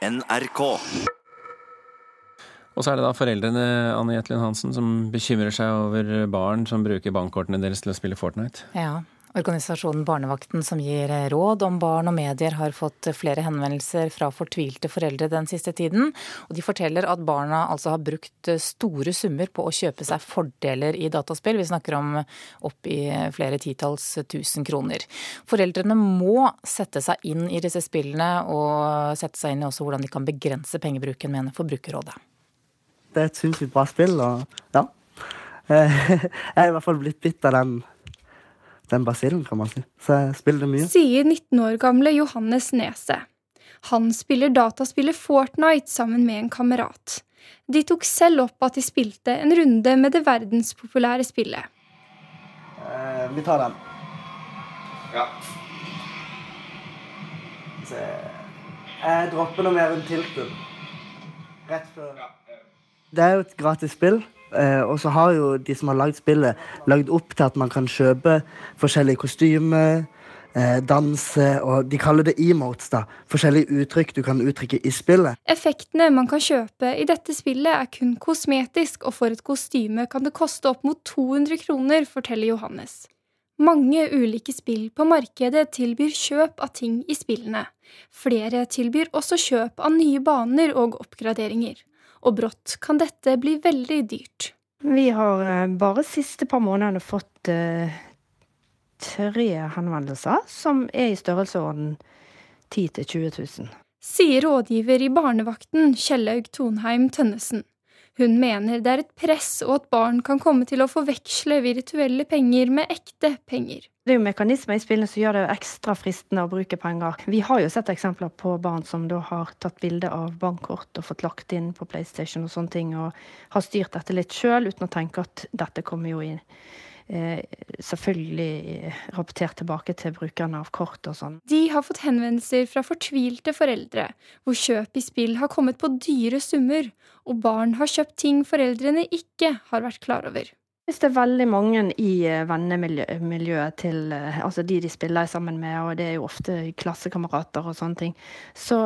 NRK. Og så er det da foreldrene Anne Jetlin Hansen, som bekymrer seg over barn som bruker bankkortene deres til å spille Fortnite. Ja, Organisasjonen Barnevakten som gir råd om barn og medier har fått flere henvendelser fra fortvilte foreldre den siste tiden. Og de forteller at barna altså har brukt store summer på å kjøpe seg fordeler i dataspill. Vi snakker om opp i flere titalls tusen kroner. Foreldrene må sette seg inn i disse spillene og sette seg inn i også hvordan de kan begrense pengebruken, mener Forbrukerrådet. Det er et sinnssykt bra spill, og ja. Jeg er i hvert fall blitt bitt av den den basillen, kan man si. Så jeg spiller mye. Sier 19 år gamle Johannes Nese. Han spiller dataspillet Fortnite sammen med en kamerat. De tok selv opp at de spilte en runde med det verdenspopulære spillet. Eh, vi tar den. Ja. Så jeg dropper noe mer enn tilten. Rett før. Det er jo et gratis spill. Eh, og så har jo de som har lagd spillet, lagd opp til at man kan kjøpe forskjellige kostymer, eh, danse, og de kaller det emotes, da. Forskjellige uttrykk du kan uttrykke i spillet. Effektene man kan kjøpe i dette spillet er kun kosmetisk, og for et kostyme kan det koste opp mot 200 kroner, forteller Johannes. Mange ulike spill på markedet tilbyr kjøp av ting i spillene. Flere tilbyr også kjøp av nye baner og oppgraderinger og brått kan dette bli veldig dyrt. Vi har eh, bare siste par månedene fått eh, tre henvendelser som er i størrelsesorden 10 000-20 000. Sier rådgiver i Barnevakten Kjellaug Tonheim Tønnesen. Hun mener det er et press, og at barn kan komme til å forveksle virtuelle penger med ekte penger. Det er jo mekanismer i spillene som gjør det ekstra fristende å bruke penger. Vi har jo sett eksempler på barn som da har tatt bilde av bankkort og fått lagt inn på PlayStation og sånne ting, og har styrt dette litt sjøl uten å tenke at dette kommer jo inn selvfølgelig rapportert tilbake til brukerne av kort og sånn. De har fått henvendelser fra fortvilte foreldre, hvor kjøp i spill har kommet på dyre summer, og barn har kjøpt ting foreldrene ikke har vært klar over. Hvis det er veldig mange i eh, vennemiljøet til eh, altså de de spiller sammen med, og det er jo ofte klassekamerater og sånne ting, så,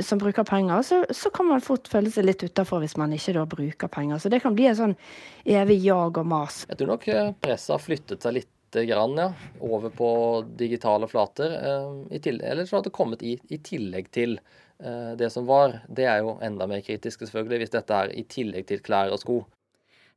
som bruker penger, så, så, kan man fort føle seg litt utafor hvis man ikke da bruker penger. Så det kan bli en sånn evig jag og mas. Jeg tror nok eh, presset har flyttet seg litt grann, ja, over på digitale flater. eller så har det kommet i, i tillegg til det som var. Det er jo enda mer kritisk, selvfølgelig, hvis dette er i tillegg til klær og sko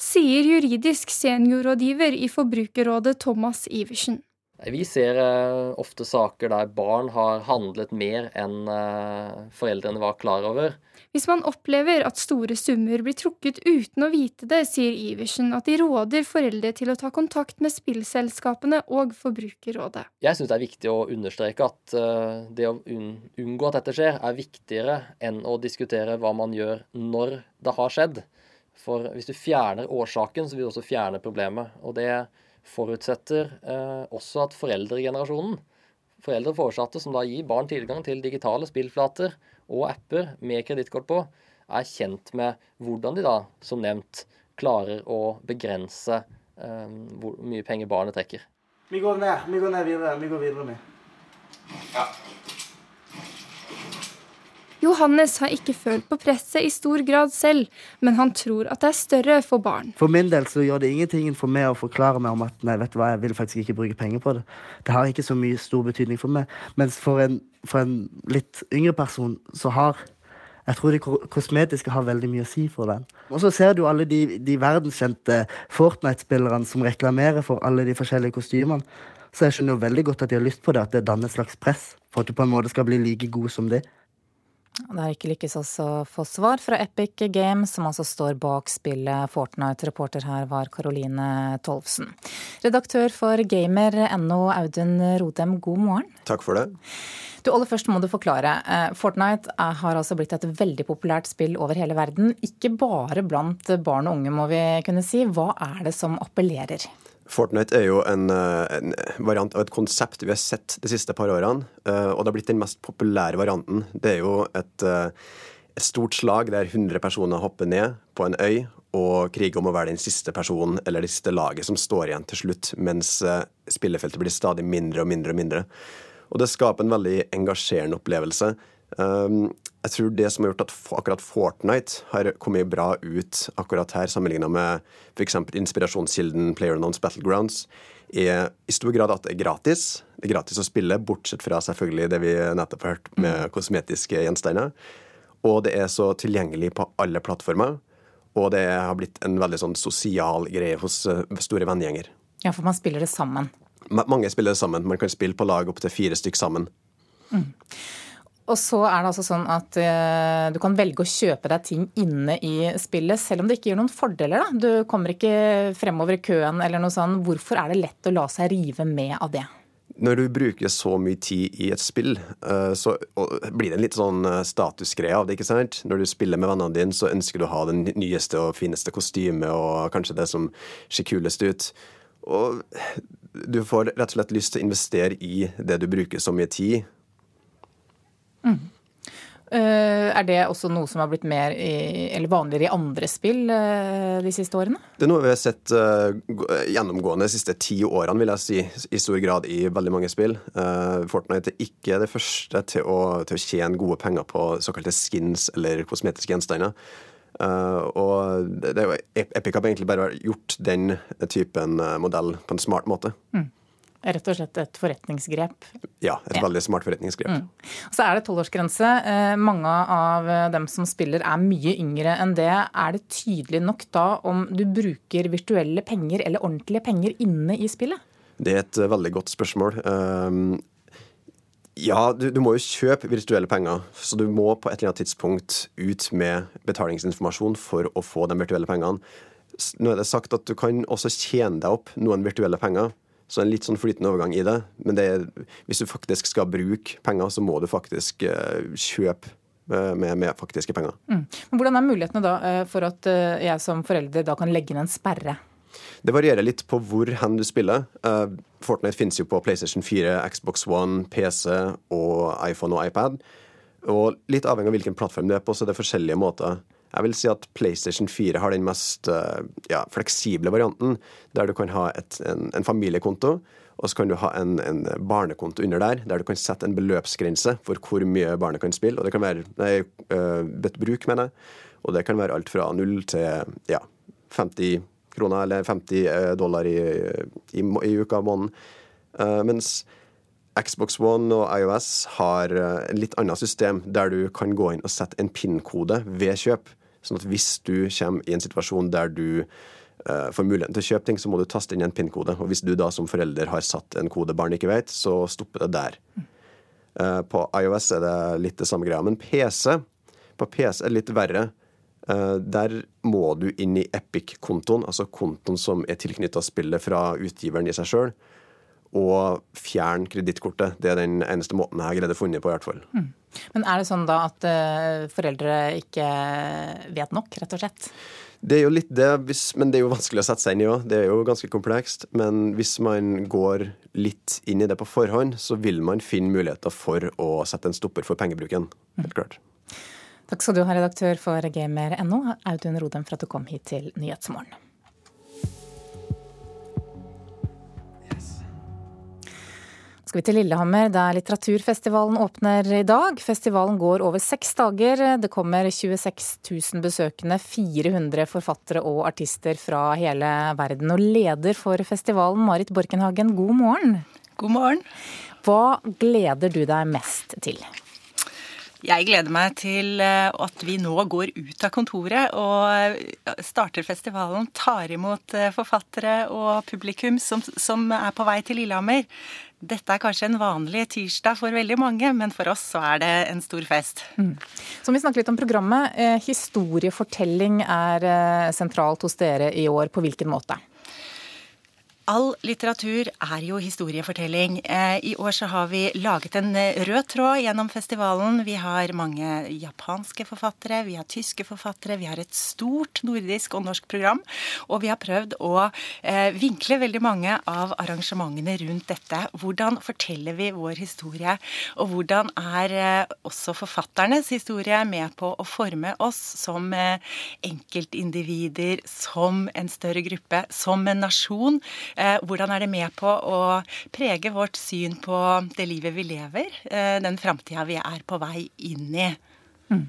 sier juridisk seniorrådgiver i Forbrukerrådet Thomas Iversen. Vi ser eh, ofte saker der barn har handlet mer enn eh, foreldrene var klar over. Hvis man opplever at store summer blir trukket uten å vite det, sier Iversen at de råder foreldre til å ta kontakt med spillselskapene og Forbrukerrådet. Jeg syns det er viktig å understreke at eh, det å unngå at dette skjer, er viktigere enn å diskutere hva man gjør når det har skjedd. For hvis du fjerner årsaken, så vil du også fjerne problemet. Og det forutsetter eh, også at foreldregenerasjonen, foreldre og foresatte som da gir barn tilgang til digitale spillflater og apper med kredittkort på, er kjent med hvordan de da, som nevnt, klarer å begrense eh, hvor mye penger barnet trekker. Vi går ned. Vi går ned videre. Vi går videre med. Ja. Johannes har ikke følt på presset i stor grad selv, men han tror at det er større for barn. For min del så gjør det ingenting for meg å forklare meg om at nei, vet du hva, jeg vil faktisk ikke bruke penger på det. Det har ikke så mye stor betydning for meg. Mens for en, for en litt yngre person så har jeg tror det kosmetiske har veldig mye å si for den. Og så ser du alle de, de verdenskjente Fortnite-spillerne som reklamerer for alle de forskjellige kostymene. Så jeg skjønner jo veldig godt at de har lyst på det, at det danner et slags press for at du på en måte skal bli like god som de. Det har ikke lykkes oss å få svar fra Epic Games, som altså står bak spillet Fortnite. Reporter her var Caroline Tolvsen. Redaktør for gamer.no, Audun Rodem, god morgen. Takk for det. Du, aller først må du forklare. Eh, Fortnite har altså blitt et veldig populært spill over hele verden. Ikke bare blant barn og unge, må vi kunne si. Hva er det som appellerer? Fortnite er jo en, eh, en, variant av et konsept vi har sett de siste par årene. Eh, og det har blitt den mest populære varianten. Det er jo et, eh, et stort slag der 100 personer hopper ned på en øy og kriger om å være den siste personen eller det siste laget som står igjen til slutt, mens spillefeltet blir stadig mindre og mindre og mindre. Og det skaper en veldig engasjerende opplevelse. Jeg tror det som har gjort at akkurat Fortnite har kommet bra ut akkurat her, sammenligna med f.eks. inspirasjonskilden PlayerUnknown's Battlegrounds, er i stor grad at det er gratis. Det er gratis å spille, bortsett fra selvfølgelig det vi nettopp har hørt med mm. kosmetiske gjenstander. Og det er så tilgjengelig på alle plattformer. Og det har blitt en veldig sånn sosial greie hos eh, store vennegjenger. Ja, for man spiller det sammen. Mange spiller det sammen. Man kan spille på lag opptil fire stykk sammen. Mm. Og så er det altså sånn at uh, du kan velge å kjøpe deg ting inne i spillet, selv om det ikke gir noen fordeler. Da. Du kommer ikke fremover i køen eller noe sånt. Hvorfor er det lett å la seg rive med av det? Når du bruker så mye tid i et spill, uh, så blir det en litt sånn eh, statusgreie av det. ikke sant? Når du spiller med vennene dine, så ønsker du å ha den nyeste og fineste kostymet og kanskje det som ser kulest ut. Og du får rett og slett lyst til å investere i det du bruker så mye tid er det også noe som har blitt mer i, eller vanligere i andre spill uh, de siste årene? Det er noe vi har sett uh, gjennomgående de siste ti årene, vil jeg si, i stor grad i veldig mange spill. Fortnite er ikke det første til å, til å, tjene gode penger på såkalte skins eller kosmetiske gjenstander. og det, det, Epic har egentlig bare gjort den typen modell på en smart måte. Mm rett og slett et forretningsgrep. Ja, et ja. veldig smart forretningsgrep. Mm. Så er det tolvårsgrense. Eh, mange av dem som spiller er mye yngre enn det. Er det tydelig nok da om du bruker virtuelle penger eller ordentlige penger inne i spillet? Det er et eh, veldig godt spørsmål. Ja, du, du, må jo kjøpe virtuelle penger, så du må på et eller annet tidspunkt ut med betalingsinformasjon for å få de virtuelle pengene. Nå er det sagt at du kan også tjene deg opp noen virtuelle penger så en litt sånn flytende overgang i det. Men det er, hvis du faktisk skal bruke penger, så må du faktisk uh, kjøpe uh, med, med, faktiske penger. Mm. Men Hvordan er mulighetene da uh, for at jeg som forelder da kan legge inn en sperre? Det varierer litt på hvor hen du spiller. Fortnite finnes jo på PlayStation 4, Xbox One, PC og iPhone og iPad. Og litt avhengig av hvilken plattform du er på, så det er forskjellige måter jeg vil si at PlayStation 4 har den mest eh, ja, fleksible varianten, der du kan ha et, en, en, familiekonto, og så kan du ha en, en, barnekonto under der, der du kan sette en beløpsgrense for hvor mye barnet kan spille. Og det kan være nei, uh, bruk, mener jeg. Og det kan være alt fra null til ja, 50 kroner eller 50 dollar i, i, i uka av måneden. Uh, mens Xbox One og iOS har en litt annet system, der du kan gå inn og sette en PIN-kode ved kjøp. Sånn at hvis du kommer i en situasjon der du uh, får muligheten til å kjøpe ting, så må du taste inn en PIN-kode. Og hvis du da som forelder har satt en kode barn ikke vet, så stopper det der. Uh, på iOS er det litt det samme greia. Men PC, på PC er det litt verre. Uh, der må du inn i Epic-kontoen, altså kontoen som er tilknytta spillet fra utgiveren i seg sjøl og fjerne kredittkortet. Det er den eneste måten jeg har greid å funnet på. i hvert fall. Mm. Men er det sånn da at uh, foreldre ikke vet nok, rett og slett? Det er jo litt det, men det er jo vanskelig å sette seg inn i òg. Det er jo ganske komplekst. Men hvis man går litt inn i det på forhånd, så vil man finne muligheter for å sette en stopper for pengebruken. Helt klart. Takk skal du ha, redaktør for gamer.no, Audun Rodem, for at du kom hit til Nyhetsmorgen. Skal vi til Lillehammer, der litteraturfestivalen åpner i dag. Festivalen går over seks dager. Det kommer 26 000 besøkende, 400 forfattere og artister fra hele verden. Og leder for festivalen, Marit Borkenhagen, god morgen. God morgen. Hva gleder du deg mest til? Jeg gleder meg til eh, at vi nå går ut av kontoret og eh, starter festivalen. Tar imot eh, forfattere og publikum som, som er på vei til Lillehammer. Dette er kanskje en vanlig tirsdag for veldig mange, men for oss så er det en stor fest. Mm. Så vi snakker litt om programmet. Historiefortelling er sentralt hos dere i år. På hvilken måte? All litteratur er jo historiefortelling. Eh, I år så har vi laget en eh, rød tråd gjennom festivalen. Vi har mange japanske forfattere, vi har tyske forfattere, vi har et stort nordisk og norsk program. Og vi har prøvd å eh, vinkle veldig mange av arrangementene rundt dette. Hvordan forteller vi vår historie, og hvordan er også forfatternes historie med på å forme oss som enkeltindivider, som en større gruppe, som en nasjon. Eh, hvordan er det med på å prege vårt syn på det livet vi lever, eh, den framtida vi er på vei inn i? Mm.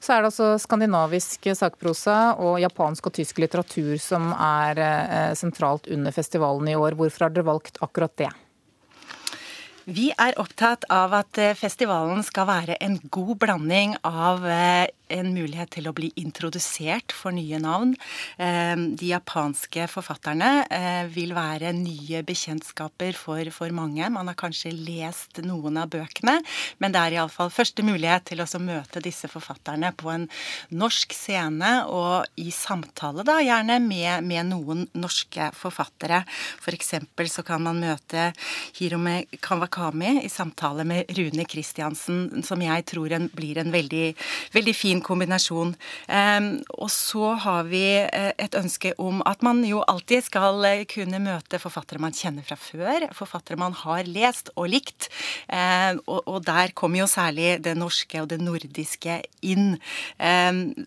Så er det altså skandinavisk sakprosa og japansk og tysk litteratur som er eh, sentralt under festivalen i år. Hvorfor har dere valgt akkurat det? Vi er opptatt av at festivalen skal være en god blanding av en mulighet til å bli introdusert for nye navn. Eh, de japanske forfatterne vil være nye bekjentskaper for, for mange. Man har kanskje lest noen av bøkene, men det er iallfall første mulighet til å møte disse forfatterne på en norsk scene og i samtale, da gjerne med, med noen norske forfattere. F.eks. så kan man møte Hirome Kawakami i samtale med Rune Kristiansen, som jeg tror en, blir en veldig, veldig fin kombinasjon. Um, og så har vi uh, et ønske om at man jo alltid skal uh, kunne møte forfattere man kjenner fra før, forfattere man har lest og likt. Og, der kommer jo særlig det norske og det nordiske inn.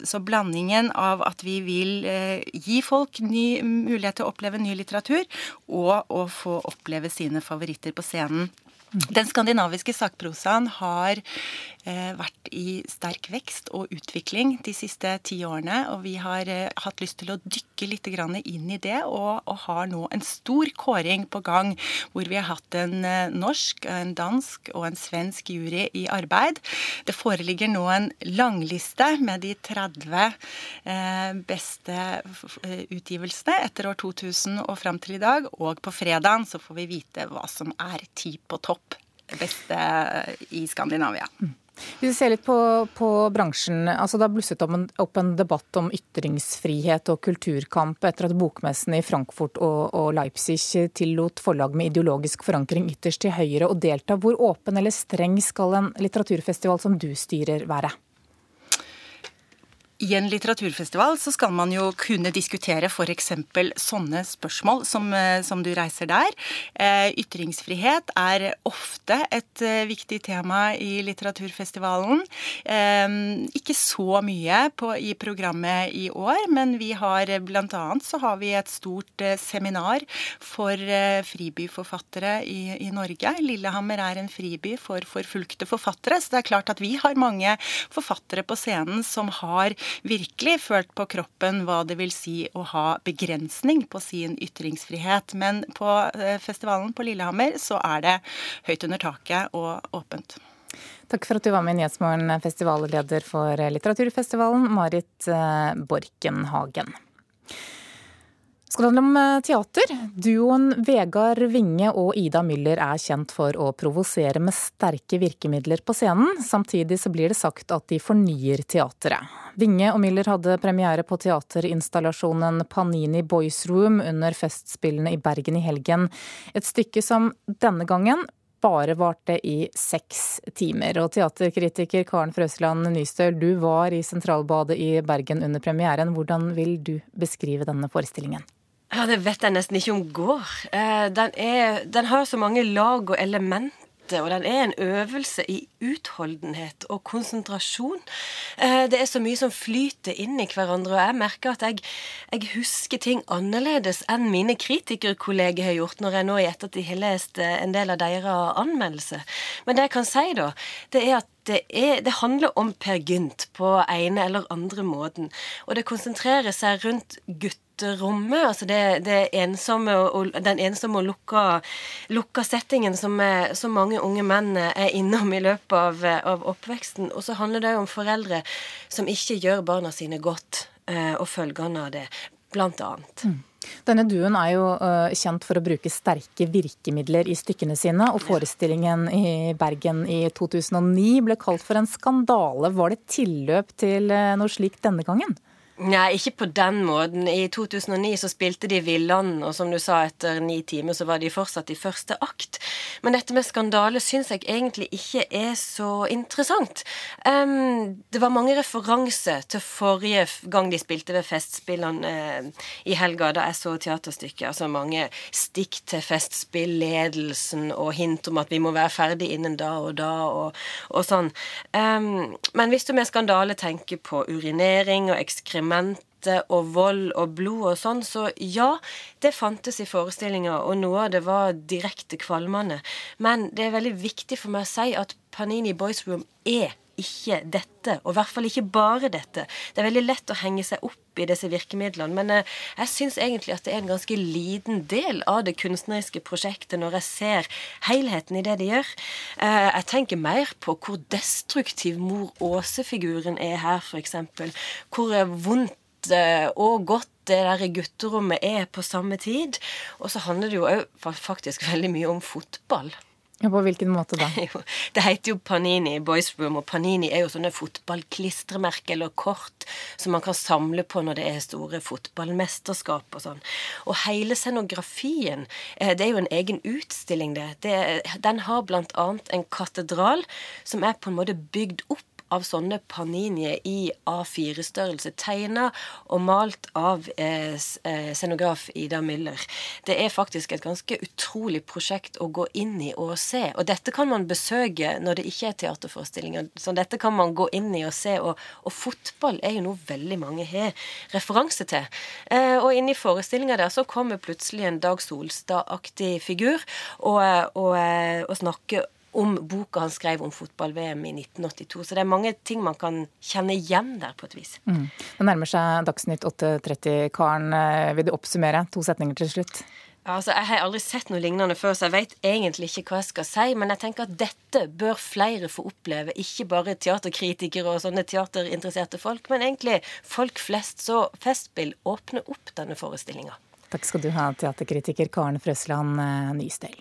Så blandingen av at vi vil gi folk ny mulighet til å oppleve ny litteratur, og å få oppleve sine favoritter på scenen. Den skandinaviske sakprosaen har eh, vært i sterk vekst og utvikling de siste ti årene. Og vi har eh, hatt lyst til å dykke litt inn i det, og, og, har nå en stor kåring på gang hvor vi har hatt en eh, norsk, en dansk og en svensk jury i arbeid. Det foreligger nå en langliste med de 30 beste utgivelsene etter år 2000 og fram til i dag. Og på fredagen så får vi vite hva som er ti på topp beste i Skandinavia. Hvis vi ser litt på, på bransjen. altså Det har blusset opp en, opp en, debatt om ytringsfrihet og kulturkamp etter at bokmessene i Frankfurt og, og, Leipzig tillot forlag med ideologisk forankring ytterst til høyre å delta. Hvor åpen eller streng skal en litteraturfestival som du styrer være? I en litteraturfestival så skal man jo kunne diskutere f.eks. sånne spørsmål som, eh, som, du reiser der. Eh, ytringsfrihet er ofte et eh, viktig tema i litteraturfestivalen. Ikke så mye på, i programmet i år, men vi har bl.a. så har vi et stort seminar for fribyforfattere i, i Norge. Lillehammer er en friby for forfulgte forfattere, så det er klart at vi har mange forfattere på scenen som har virkelig følt på kroppen hva det vil si å ha begrensning på sin ytringsfrihet. Men på eh, festivalen på Lillehammer så er det høyt under taket og åpent. Takk for at du var med i Nyhetsmorgen, festivalleder for litteraturfestivalen, Marit eh, Borkenhagen. Skal det handle om eh, teater? Duoen Vegard Winge og Ida Müller er kjent for å provosere med sterke virkemidler på scenen. Samtidig så blir det sagt at de fornyer teatret. Winge og Müller hadde premiere på teaterinstallasjonen Panini Boys Room under Festspillene i Bergen i helgen. Et stykke som denne gangen bare varte i seks timer. Og teaterkritiker Karen Frøsland Nystøl, du var i Sentralbadet i Bergen under premieren. Hvordan vil du beskrive denne forestillingen? Ja, Det vet jeg nesten ikke om går. Eh, den, er, den har så mange lag og elementer og den er en øvelse i utholdenhet og konsentrasjon. Eh, det er så mye som flyter inn i hverandre, og jeg merker at jeg, jeg husker ting annerledes enn mine kritikerkolleger har gjort, når jeg nå i ettertid har lest eh, en del av deres anmeldelser. Men det jeg kan si, da, det er at det, er, det, handler om Per Gynt på ene eller andre måten. Og det konsentrerer seg rundt gutter rommet, altså det, det ensomme og, den ensomme og lukka, lukka settingen som, er, så mange unge menn er innom i løpet av, av oppveksten. Og så handler det jo om foreldre som ikke gjør barna sine godt, eh, og følgene av det, blant annet. Mm. Denne duoen er jo uh, kjent for å bruke sterke virkemidler i stykkene sine, og forestillingen i Bergen i 2009 ble kalt for en skandale. Var det tilløp til uh, noe slikt denne gangen? Nei, ikke på den måten. I 2009 så spilte de Villand, og som du sa, etter ni timer så var de fortsatt i første akt. Men dette med skandale syns jeg egentlig ikke er så interessant. Um, det var mange referanser til forrige gang de spilte ved Festspillene uh, i helga, da jeg så teaterstykket. Altså mange stikk til Festspillledelsen og hint om at vi må være ferdig innen da og da, og, og sånn. Um, men hvis du med skandale tenker på urinering og ekskrement eksperimentet og vold og blod og sånn, så ja, det fantes i forestillinga, og noe av det var direkte kvalmende. Men det er veldig viktig for meg å si at Panini Boys Room er ikke dette, og i hvert fall ikke bare dette. Det er veldig lett å henge seg opp i disse virkemidlene, men eh, jeg syns egentlig at det er en ganske liten del av det kunstneriske prosjektet når jeg ser helheten i det de gjør. Eh, jeg tenker mer på hvor destruktiv mor Åse-figuren er her, f.eks. Hvor vondt og godt det der gutterommet er på samme tid. Og så handler det jo faktisk veldig mye om fotball. På hvilken måte da? det heter jo Panini Boys Room, og Panini er jo sånne fotballklistremerker eller kort som man kan samle på når det er store fotballmesterskap og sånn. Og hele scenografien, eh, det er jo en egen utstilling, det. det den har blant annet en katedral som er på en måte bygd opp av sånne paninier i A4-størrelse, tegna og malt av eh, eh, scenograf Ida Müller. Det er faktisk et ganske utrolig prosjekt å gå inn i og se. Og dette kan man besøke når det ikke er teaterforestillinger. Så dette kan man gå inn i og se. Og, og fotball er jo noe veldig mange har referanse til. Eh, og inni forestillinga der så kommer plutselig en Dag Solstad-aktig figur og, og, eh, og snakker om boka han skrev om fotball-VM i 1982. Så det er mange ting man kan kjenne igjen der, på et vis. Mm. Det nærmer seg Dagsnytt 8.30. Karen, eh, vil du oppsummere? To setninger til slutt. Altså, Jeg har aldri sett noe lignende før, så jeg vet egentlig ikke hva jeg skal si. Men jeg tenker at dette bør flere få oppleve. Ikke bare teaterkritikere og sånne teaterinteresserte folk, men egentlig folk flest. Så Festspill åpner opp denne forestillinga. Takk skal du ha, teaterkritiker Karen Frøsland eh, Nysdøl.